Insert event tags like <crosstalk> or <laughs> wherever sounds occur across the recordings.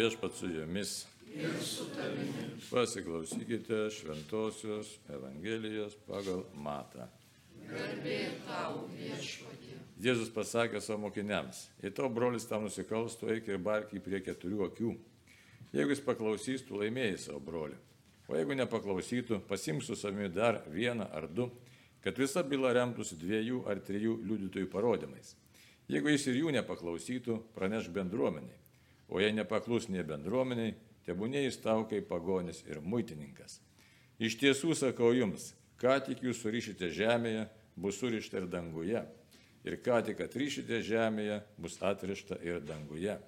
Viešpat su jumis. Pasiklausykite šventosios Evangelijos pagal matą. Jėzus pasakė savo mokiniams, jei tavo brolis tam nusikalstų, eik ir bark jį prie keturių akių. Jeigu jis paklausys, tu laimėjai savo brolį. O jeigu nepaklausytų, pasimk su savimi dar vieną ar du, kad visa byla remtųsi dviejų ar trijų liudytojų parodymais. Jeigu jis ir jų nepaklausytų, praneš bendruomeniai. O jei nepaklus nie bendruomeniai, tebūnė jis tau kaip pagonis ir muitininkas. Iš tiesų sakau jums, ką tik jūs surišite žemėje, bus surišta ir danguje. Ir ką tik atrišite žemėje, bus atrišta ir danguje.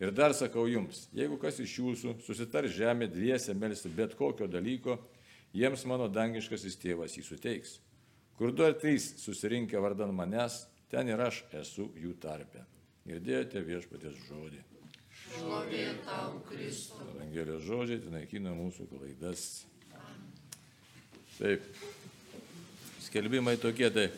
Ir dar sakau jums, jeigu kas iš jūsų susitar žemė dviese melsi bet kokio dalyko, jiems mano dangiškasis tėvas jį suteiks. Kur du ar trys susirinkę vardan manęs, ten ir aš esu jų tarpe. Girdėjote viešpatės žodį. Šlovė tau, Kristau. Evangelijos žodžiai naikina mūsų klaidas. Taip. Skelbimai tokie, tai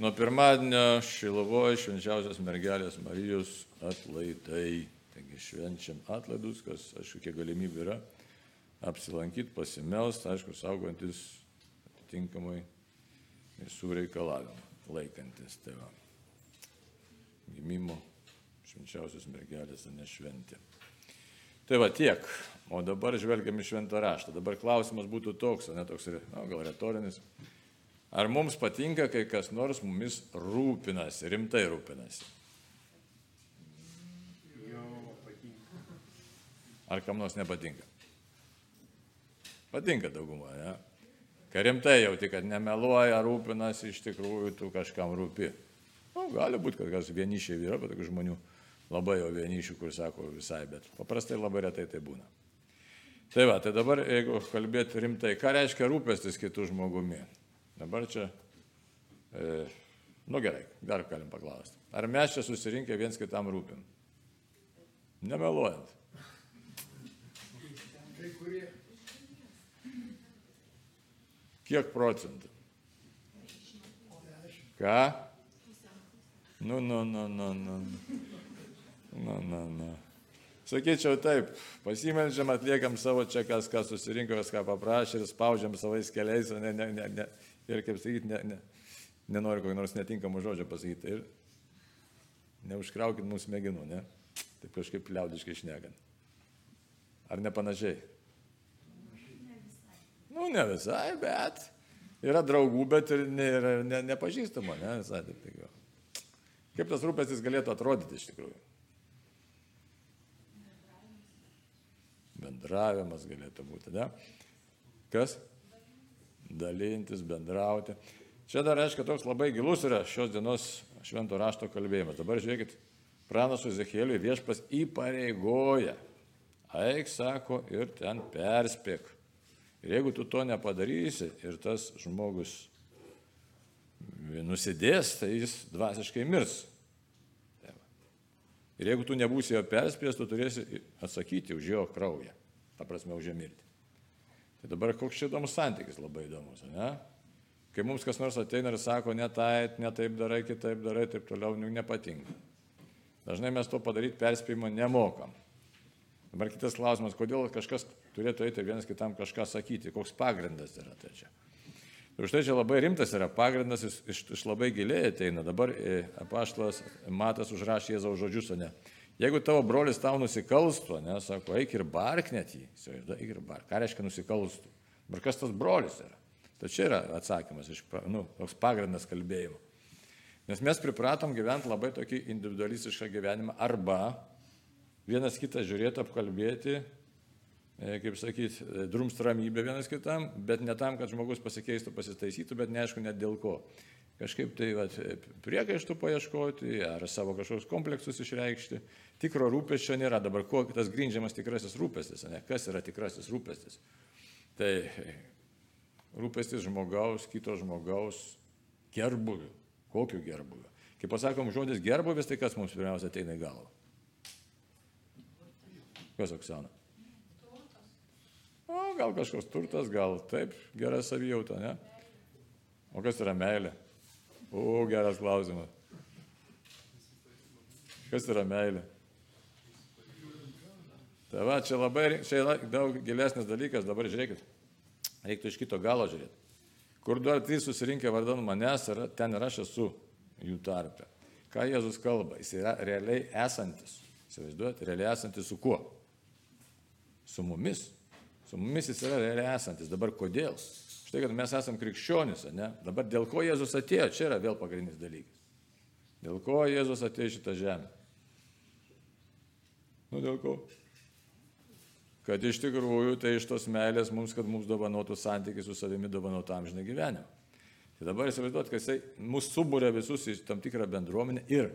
nuo pirmadienio Šilovoje švenčiausios mergelės Marijos atlaidai. Taigi švenčiam atlaidus, kas, aišku, kiek galimybė yra apsilankyti, pasimelst, aišku, saugantis atitinkamai visų reikalavimų, laikantis tėvą. Gimimo švenčiausios mergelės, o ne šventė. Tai va tiek. O dabar žvelgiam į šventą raštą. Dabar klausimas būtų toks, o ne toks, na, gal retorinis. Ar mums patinka, kai kas nors mumis rūpinasi, rimtai rūpinasi? Ar kam nors nepatinka? Patinka daugumą, ne? Kai rimtai jauti, kad nemeluoja, rūpinasi, iš tikrųjų tu kažkam rūpi. Nu, gali būti, kad kas vienišiai yra, bet tokių žmonių labai jau vienišių, kur sako visai, bet paprastai labai retai tai būna. Tai va, tai dabar jeigu kalbėti rimtai, ką reiškia rūpestis kitų žmogumi? Dabar čia, e, nu gerai, dar galim paklausti. Ar mes čia susirinkę viens kitam rūpim? Nemeluojant. Kiek procentų? Ką? Nu, nu, nu, nu, nu. Na, na, na. Sakyčiau taip, pasimeldžiam, atliekam savo čia, kas, kas susirinko, kas ką paprašė ir spaudžiam savais keliais, ne, ne, ne, ne, ir kaip sakyti, ne, ne, nenoriu kokio nors netinkamų žodžio pasakyti. Ir neužkraukit mūsų mėginų, ne? Taip kažkaip liaudiškai šnekant. Ar ne panašiai? Nu, ne visai, bet yra draugų, bet ir ne, ne, nepažįstama, ne visai taip Kaip tas rūpestis galėtų atrodyti iš tikrųjų? Bendravimas galėtų būti, ne? Kas? Dalintis, bendrauti. Čia dar reiškia toks labai gilus yra šios dienos švento rašto kalbėjimas. Dabar žiūrėkit, pranašų Zechieliui viešpas įpareigoja. Eik, sako, ir ten perspėk. Ir jeigu tu to nepadarysi ir tas žmogus nusidės, tai jis dvasiškai mirs. Ir jeigu tu nebūsi jo perspėjęs, tu turėsi atsakyti už jo kraują. Ta prasme, už jo mirtį. Tai dabar koks čia įdomus santykis labai įdomus, ne? Kai mums kas nors ateina ir sako, ne taip, ne taip darai, kitaip darai, taip toliau, nu, nepatinka. Dažnai mes to padaryti perspėjimo nemokam. Dabar kitas klausimas, kodėl kažkas turėtų eiti vienas kitam kažką sakyti, koks pagrindas yra tai čia. Už tai čia labai rimtas yra pagrindas, jis iš, iš labai giliai ateina. Dabar e, apaštalas Matas užrašė Jėzaus žodžius, o ne. Jeigu tavo brolis tau nusikalstų, ne, sako, eik ir bark net jį. Eik ir bark. Ką reiškia nusikalstų? Ir kas tas brolis yra? Tai čia yra atsakymas, iš, nu, toks pagrindas kalbėjimo. Nes mes pripratom gyventi labai tokį individualistišką gyvenimą arba vienas kitą žiūrėti, apkalbėti kaip sakyti, e, drums ramybė vienas kitam, bet ne tam, kad žmogus pasikeistų, pasitaisytų, bet neaišku net dėl ko. Kažkaip tai vat, e, priekaištų paieškoti ar savo kažkokius kompleksus išreikšti. Tikro rūpesčio nėra. Dabar kuo tas grindžiamas tikrasis rūpestis, ne? Kas yra tikrasis rūpestis? Tai rūpestis žmogaus, kito žmogaus gerbuviu. Kokiu gerbuviu? Kai pasakom žodis gerbuvis, tai kas mums pirmiausia ateina į galvą? Kas Oksana? Gal kažkoks turtas, gal taip, gera savijauta, ne? O kas yra meilė? O, geras klausimas. Kas yra meilė? Tai va, čia labai, čia yra daug gilesnis dalykas, dabar žiūrėkit, reiktų iš kito galo žiūrėti. Kur du ar trys susirinkę vardan manęs, yra, ten ir aš esu jų tarpe. Ką Jėzus kalba? Jis yra realiai esantis. Įsivaizduojate, realiai esantis su kuo? Su mumis. Su mumis jis yra realiai esantis. Dabar kodėl? Štai, kad mes esame krikščionys, ne? Dabar dėl ko Jėzus atėjo, čia yra vėl pagrindinis dalykas. Dėl ko Jėzus atėjo šitą žemę? Nu dėl ko? Kad iš tikrųjų tai iš tos meilės mums, kad mums dovanotų santykiai su savimi dovanotų amžinai gyvenimą. Tai dabar įsivaizduot, kad jisai mus subūrė visus į tam tikrą bendruomenę ir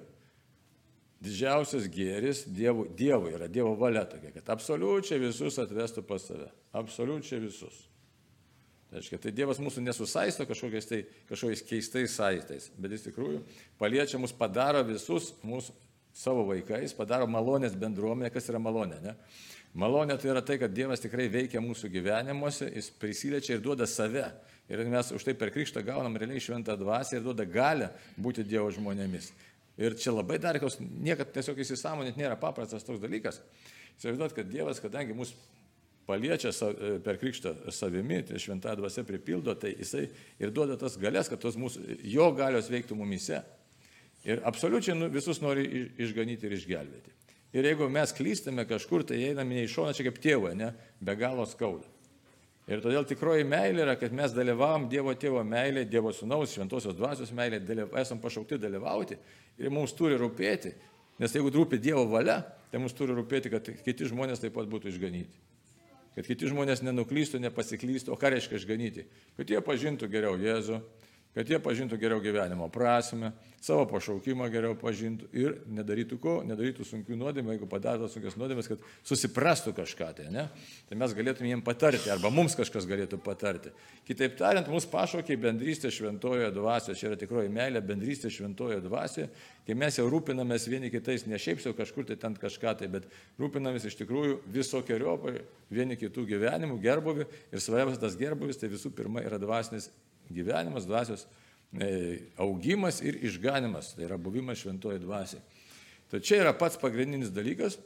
didžiausias gėris Dievo, Dievo yra Dievo valia tokia, kad absoliučiai visus atvestų pas save. Absoliučiai visus. Tai reiškia, tai Dievas mūsų nesusaisto kažkokiais, tai, kažkokiais keistais saistais, bet jis tikrųjų paliečia mus, padaro visus mūsų savo vaikais, padaro malonės bendruomenę, kas yra malonė. Ne? Malonė tai yra tai, kad Dievas tikrai veikia mūsų gyvenimuose, jis prisiliečia ir duoda save. Ir mes už tai per krikštą gaunam realiai šventą dvasę ir duoda galę būti Dievo žmonėmis. Ir čia labai dar, kad niekad tiesiog įsisamonint nėra paprastas toks dalykas. Įsivaizduot, kad Dievas, kadangi mus paliečia per krikštą savimi, tai šventą dvasę pripildo, tai jisai ir duoda tas galės, kad tos mūsų, jo galios veiktų mumise. Ir absoliučiai nu, visus nori išganyti ir išgelbėti. Ir jeigu mes klystame kažkur, tai einame ne į šoną, čia kaip tėvai, ne, be galo skauda. Ir todėl tikroji meilė yra, kad mes dalyvavom Dievo tėvo meilė, Dievo sunaus, šventosios dvasios meilė, dalyv... esam pašaukti dalyvauti ir mums turi rūpėti, nes jeigu rūpi Dievo valia, tai mums turi rūpėti, kad kiti žmonės taip pat būtų išganyti. Kad kiti žmonės nenuklystų, nepasiklystų, o ką reiškia išganyti? Kad jie pažintų geriau Jėzų, kad jie pažintų geriau gyvenimo prasme, savo pašaukimą geriau pažintų ir nedarytų ko, nedarytų sunkių nuodėmės, jeigu padarytų sunkias nuodėmės, kad susiprastų kažką tai, ne? Tai mes galėtume jiem patarti, arba mums kažkas galėtų patarti. Kitaip tariant, mūsų pašaukia bendrystė šventojoje dvasioje, čia yra tikroji meilė, bendrystė šventojoje dvasioje, kai mes jau rūpinamės vieni kitais, ne šiaip jau kažkur tai ten kažką tai, bet rūpinamės iš tikrųjų visokiojopai vieni kitų gyvenimų, gerbuvių ir svarbiausias tas gerbuvis, tai visų pirma yra dvasinis gyvenimas, dvasios e, augimas ir išganimas, tai yra buvimas šventoje dvasiai. Tai čia yra pats pagrindinis dalykas.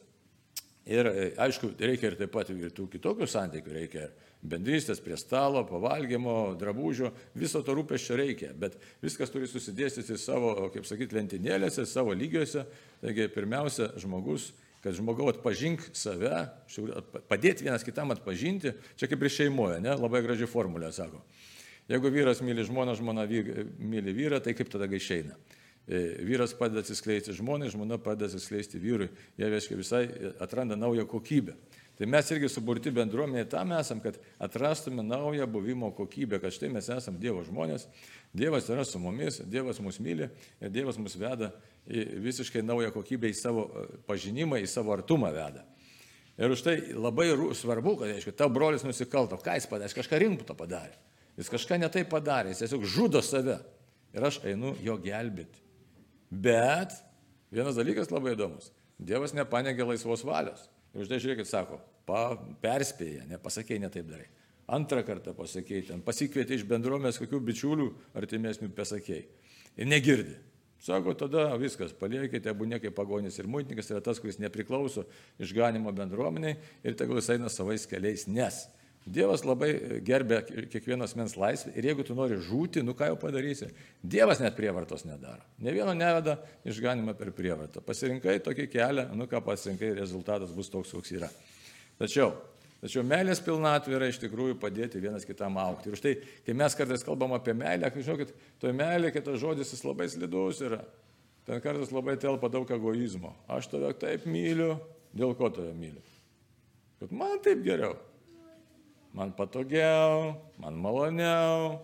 Ir e, aišku, reikia ir taip pat ir tų kitokių santykių, reikia ir bendrystės prie stalo, pavalgymo, drabužio, viso to rūpeščio reikia, bet viskas turi susidėstyti savo, kaip sakyti, lentynėlėse, savo lygiuose. Taigi pirmiausia, žmogus kad žmogau atpažink save, padėti vienas kitam atpažinti, čia kaip ir šeimoje, ne, labai graži formulė sako. Jeigu vyras myli žmoną, žmona myli vyrą, tai kaip tada išeina? E, vyras padeda atsiskleisti žmonai, žmona padeda atsiskleisti vyrui, jie reiškia visai atranda naują kokybę. Tai mes irgi suburti bendruomenė tam esam, kad atrastume naują buvimo kokybę, kad štai mes esame Dievo žmonės, Dievas yra su mumis, Dievas mus myli ir Dievas mus veda į visiškai naują kokybę, į savo e, pažinimą, į savo artumą veda. Ir už tai labai svarbu, kad, aišku, tavo brolis nusikalto, ką jis padarė, kažką rimto padarė. Jis kažką netai padarė, jis tiesiog žudo save. Ir aš einu jo gelbėti. Bet vienas dalykas labai įdomus. Dievas nepanegė laisvos valios. Ir už tai žiūrėkit, sako, pa, perspėja, nepasakėjai, netaip darai. Antrą kartą pasakėjai, ten pasikvietė iš bendruomės kokių bičiulių artimesnių pasakėjai. Ir negirdi. Sako, tada viskas, paliekite, abu niekai pagonis ir muitininkas yra tas, kuris nepriklauso išganimo bendruomeniai ir tegul jis eina savais keliais, nes Dievas labai gerbė kiekvienos mens laisvę ir jeigu tu nori žūti, nu ką jau padarysi. Dievas net prievartos nedaro. Ne vieno neveda išganimą per prievartą. Pasirinkai tokį kelią, nu ką pasirinkai, rezultatas bus toks, koks yra. Tačiau, tačiau meilės pilnatvė yra iš tikrųjų padėti vienas kitam aukti. Ir už tai, kai mes kartais kalbam apie meilę, žinokit, toje meilė, kitas žodis jis labai slidus yra. Ten kartais labai telpa daug egoizmo. Aš tave taip myliu, dėl ko tave myliu? Kad man taip geriau man patogiau, man maloniau,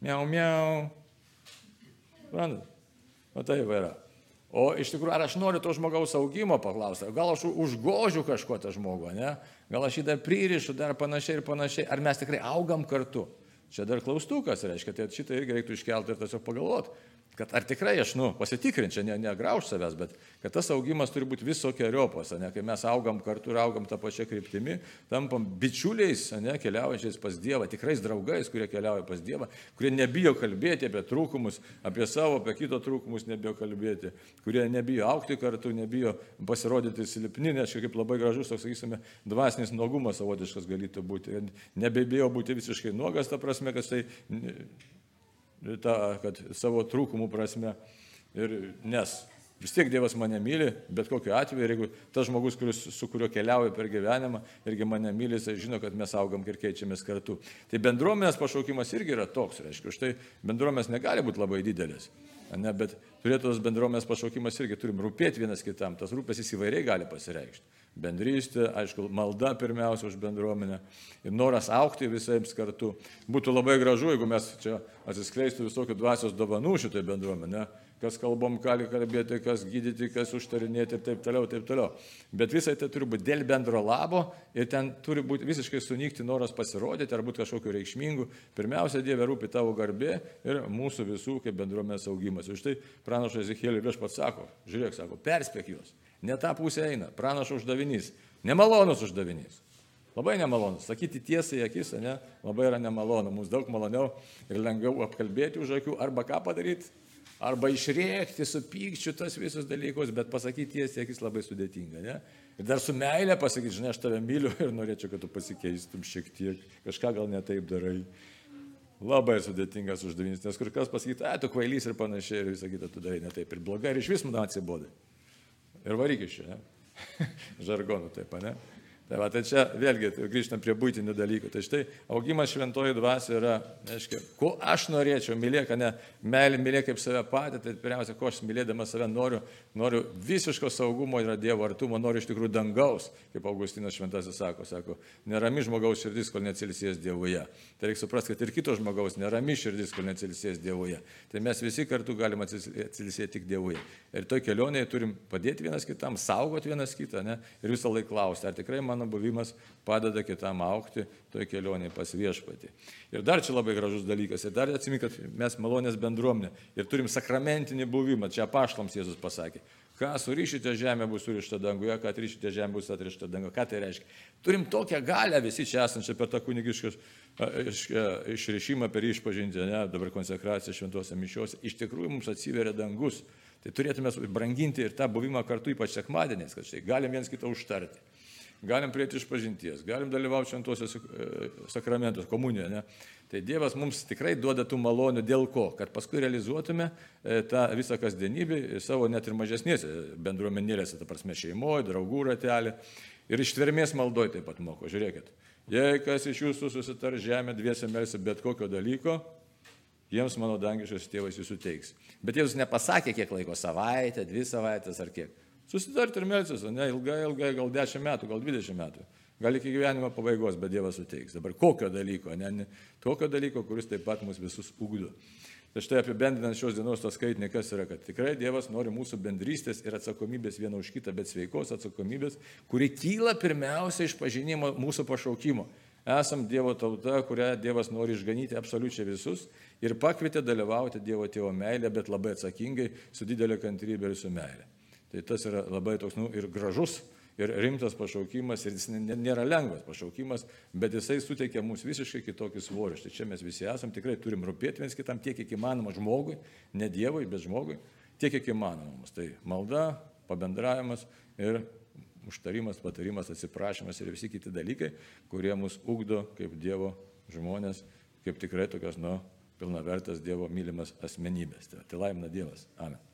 miau, miau. Suprantat? O tai yra. O iš tikrųjų, ar aš noriu to žmogaus augimo paklausti, gal aš užgožiu kažko tą žmogų, ne? Gal aš jį dar pririšu, dar panašiai ir panašiai, ar mes tikrai augam kartu. Čia dar klaustukas reiškia, tai šitą irgi reiktų iškelti ir tiesiog pagalvoti, kad ar tikrai aš, nu, pasitikrinčiau, ne, negrauž savęs, bet kad tas augimas turi būti visokiojopas, ne, kai mes augam kartu ir augam tą pačią kryptimį, tampam bičiuliais, ne, keliaujančiais pas Dievą, tikrais draugais, kurie keliauja pas Dievą, kurie nebijo kalbėti apie trūkumus, apie savo, apie kito trūkumus nebijo kalbėti, kurie nebijo aukti kartu, nebijo pasirodyti silpni, nes čia kaip labai gražus, toks, sakysime, dvasinis nuogumas savotiškas galėtų būti. Nebebijo būti visiškai nuogas, ta prasme, kad tai tą, kad savo trūkumų prasme. Ir nes vis tiek Dievas mane myli, bet kokiu atveju, ir jeigu tas žmogus, kuris, su kuriuo keliauju per gyvenimą, irgi mane myli, jis žino, kad mes augam ir keičiamės kartu. Tai bendruomenės pašaukimas irgi yra toks, reiškia, štai bendruomenės negali būti labai didelis. Ne, bet turėtų tos bendruomenės pašaukimas irgi turim rūpėti vienas kitam, tas rūpesys įvairiai gali pasireikšti bendrystė, aišku, malda pirmiausia už bendruomenę ir noras aukti visiems kartu. Būtų labai gražu, jeigu mes čia atsiskleistų visokių dvasios dovanų šitai bendruomenė, kas kalbom gali kalbėti, kas gydyti, kas užtarinėti ir taip toliau, taip toliau. Bet visai tai turi būti dėl bendro labo ir ten turi būti visiškai sunykti noras pasirodyti ar būti kažkokiu reikšmingu. Pirmiausia, Dieve rūpi tavo garbė ir mūsų visų kaip bendruomenės augimas. Ir štai pranašas Ezechielį vieš pats sako, žiūrėk, sako, perspėk juos. Ne tą pusę eina. Pranašo uždavinys. Nemalonus uždavinys. Labai nemalonus. Sakyti tiesai į akis, ne, labai yra nemalonu. Mums daug maloniau ir lengviau apkalbėti už akių arba ką padaryti, arba išrėkti su pykčiu tas visus dalykus, bet pasakyti tiesiai akis labai sudėtinga. Ne? Ir dar su meilė pasakyti, žinai, aš tave myliu <laughs> ir norėčiau, kad tu pasikeistum šiek tiek, kažką gal netaip darai. Labai sudėtingas uždavinys, nes kur kas pasakyti, ai, tu kvailys ir panašiai ir visą kitą tu darai netaip ir blogai ir iš vis man atsibodai ir varyk iš čia, ne? <laughs> Žargonų taip, ne? Tai, va, tai čia vėlgi grįžtam prie būtinių dalykų. Tai štai augimas šventoji dvasia yra, aiškiai, ko aš norėčiau, mylėk, ne meilė, mylėk kaip save patį, tai pirmiausia, ko aš mylėdamas save noriu, noriu visiško saugumo ir Dievo artumo, noriu iš tikrųjų dangaus, kaip Augustinas šventasis sako, sako, nerami žmogaus širdis, kol neatsilisės Dievuje. Tai reikia suprasti, kad ir kito žmogaus nerami širdis, kol neatsilisės Dievuje. Tai mes visi kartu galime atsilisėti tik Dievuje. Ir toj kelionėje turim padėti vienas kitam, saugoti vienas kitą, ne? Ir visą laiką klausti, ar tikrai man mano buvimas padeda kitam aukti toj kelionėje pas viešpatį. Ir dar čia labai gražus dalykas. Ir dar atsimink, kad mes malonės bendruomenė ir turim sakramentinį buvimą. Čia pašlams Jėzus pasakė. Ką surišite žemė bus surišta danguje, ką atrišite žemė bus atrišta danguje. Ką tai reiškia? Turim tokią galę visi čia esančią per tą kunigišką išrišimą per išpažinti, ne, dabar konsekraciją šventose mišiuose. Iš tikrųjų mums atsiveria dangus. Tai turėtume branginti ir tą buvimą kartu, ypač sekmadieniais, kad štai galim viens kitą užtarti galim prieiti iš pažinties, galim dalyvauti šventosios e, sakramentos, komunijoje. Ne? Tai Dievas mums tikrai duoda tų malonių dėl ko? Kad paskui realizuotume e, tą visą kasdienybę savo net ir mažesnėse bendruomenėlėse, ta prasme šeimoje, draugų ratelė. Ir ištvermės maldoje taip pat moko. Žiūrėkit, jei kas iš jūsų susitar žemę dviese melsi bet kokio dalyko, jiems mano dangiškas tėvas jūs suteiks. Bet Jėzus nepasakė, kiek laiko - savaitę, dvi savaitės ar kiek. Susitarti ir melsis, ne ilgai, ilgai, gal 10 metų, gal 20 metų. Gal iki gyvenimo pabaigos, bet Dievas suteiks. Dabar kokio dalyko, ne, ne tokio dalyko, kuris taip pat mus visus ugdo. Tai štai apibendrinant šios dienos to skaitinį, kas yra, kad tikrai Dievas nori mūsų bendrystės ir atsakomybės viena už kitą, bet sveikos atsakomybės, kuri kyla pirmiausia iš pažinimo mūsų pašaukimo. Esam Dievo tauta, kurią Dievas nori išganyti absoliučiai visus ir pakvietė dalyvauti Dievo tėvo meilę, bet labai atsakingai, su didelė kantrybė ir su meilė. Tai tas yra labai toks nu, ir gražus, ir rimtas pašaukimas, ir jis nėra lengvas pašaukimas, bet jisai suteikia mums visiškai kitokį svorį. Štai čia mes visi esam, tikrai turim rūpėti viens kitam tiek, kiek įmanoma žmogui, ne Dievui, bet žmogui, tiek, kiek įmanoma mums. Tai malda, pabendravimas ir užtarimas, patarimas, atsiprašymas ir visi kiti dalykai, kurie mus ugdo kaip Dievo žmonės, kaip tikrai tokios, nu, pilnavertas Dievo mylimas asmenybės. Tai, tai laimina Dievas. Amen.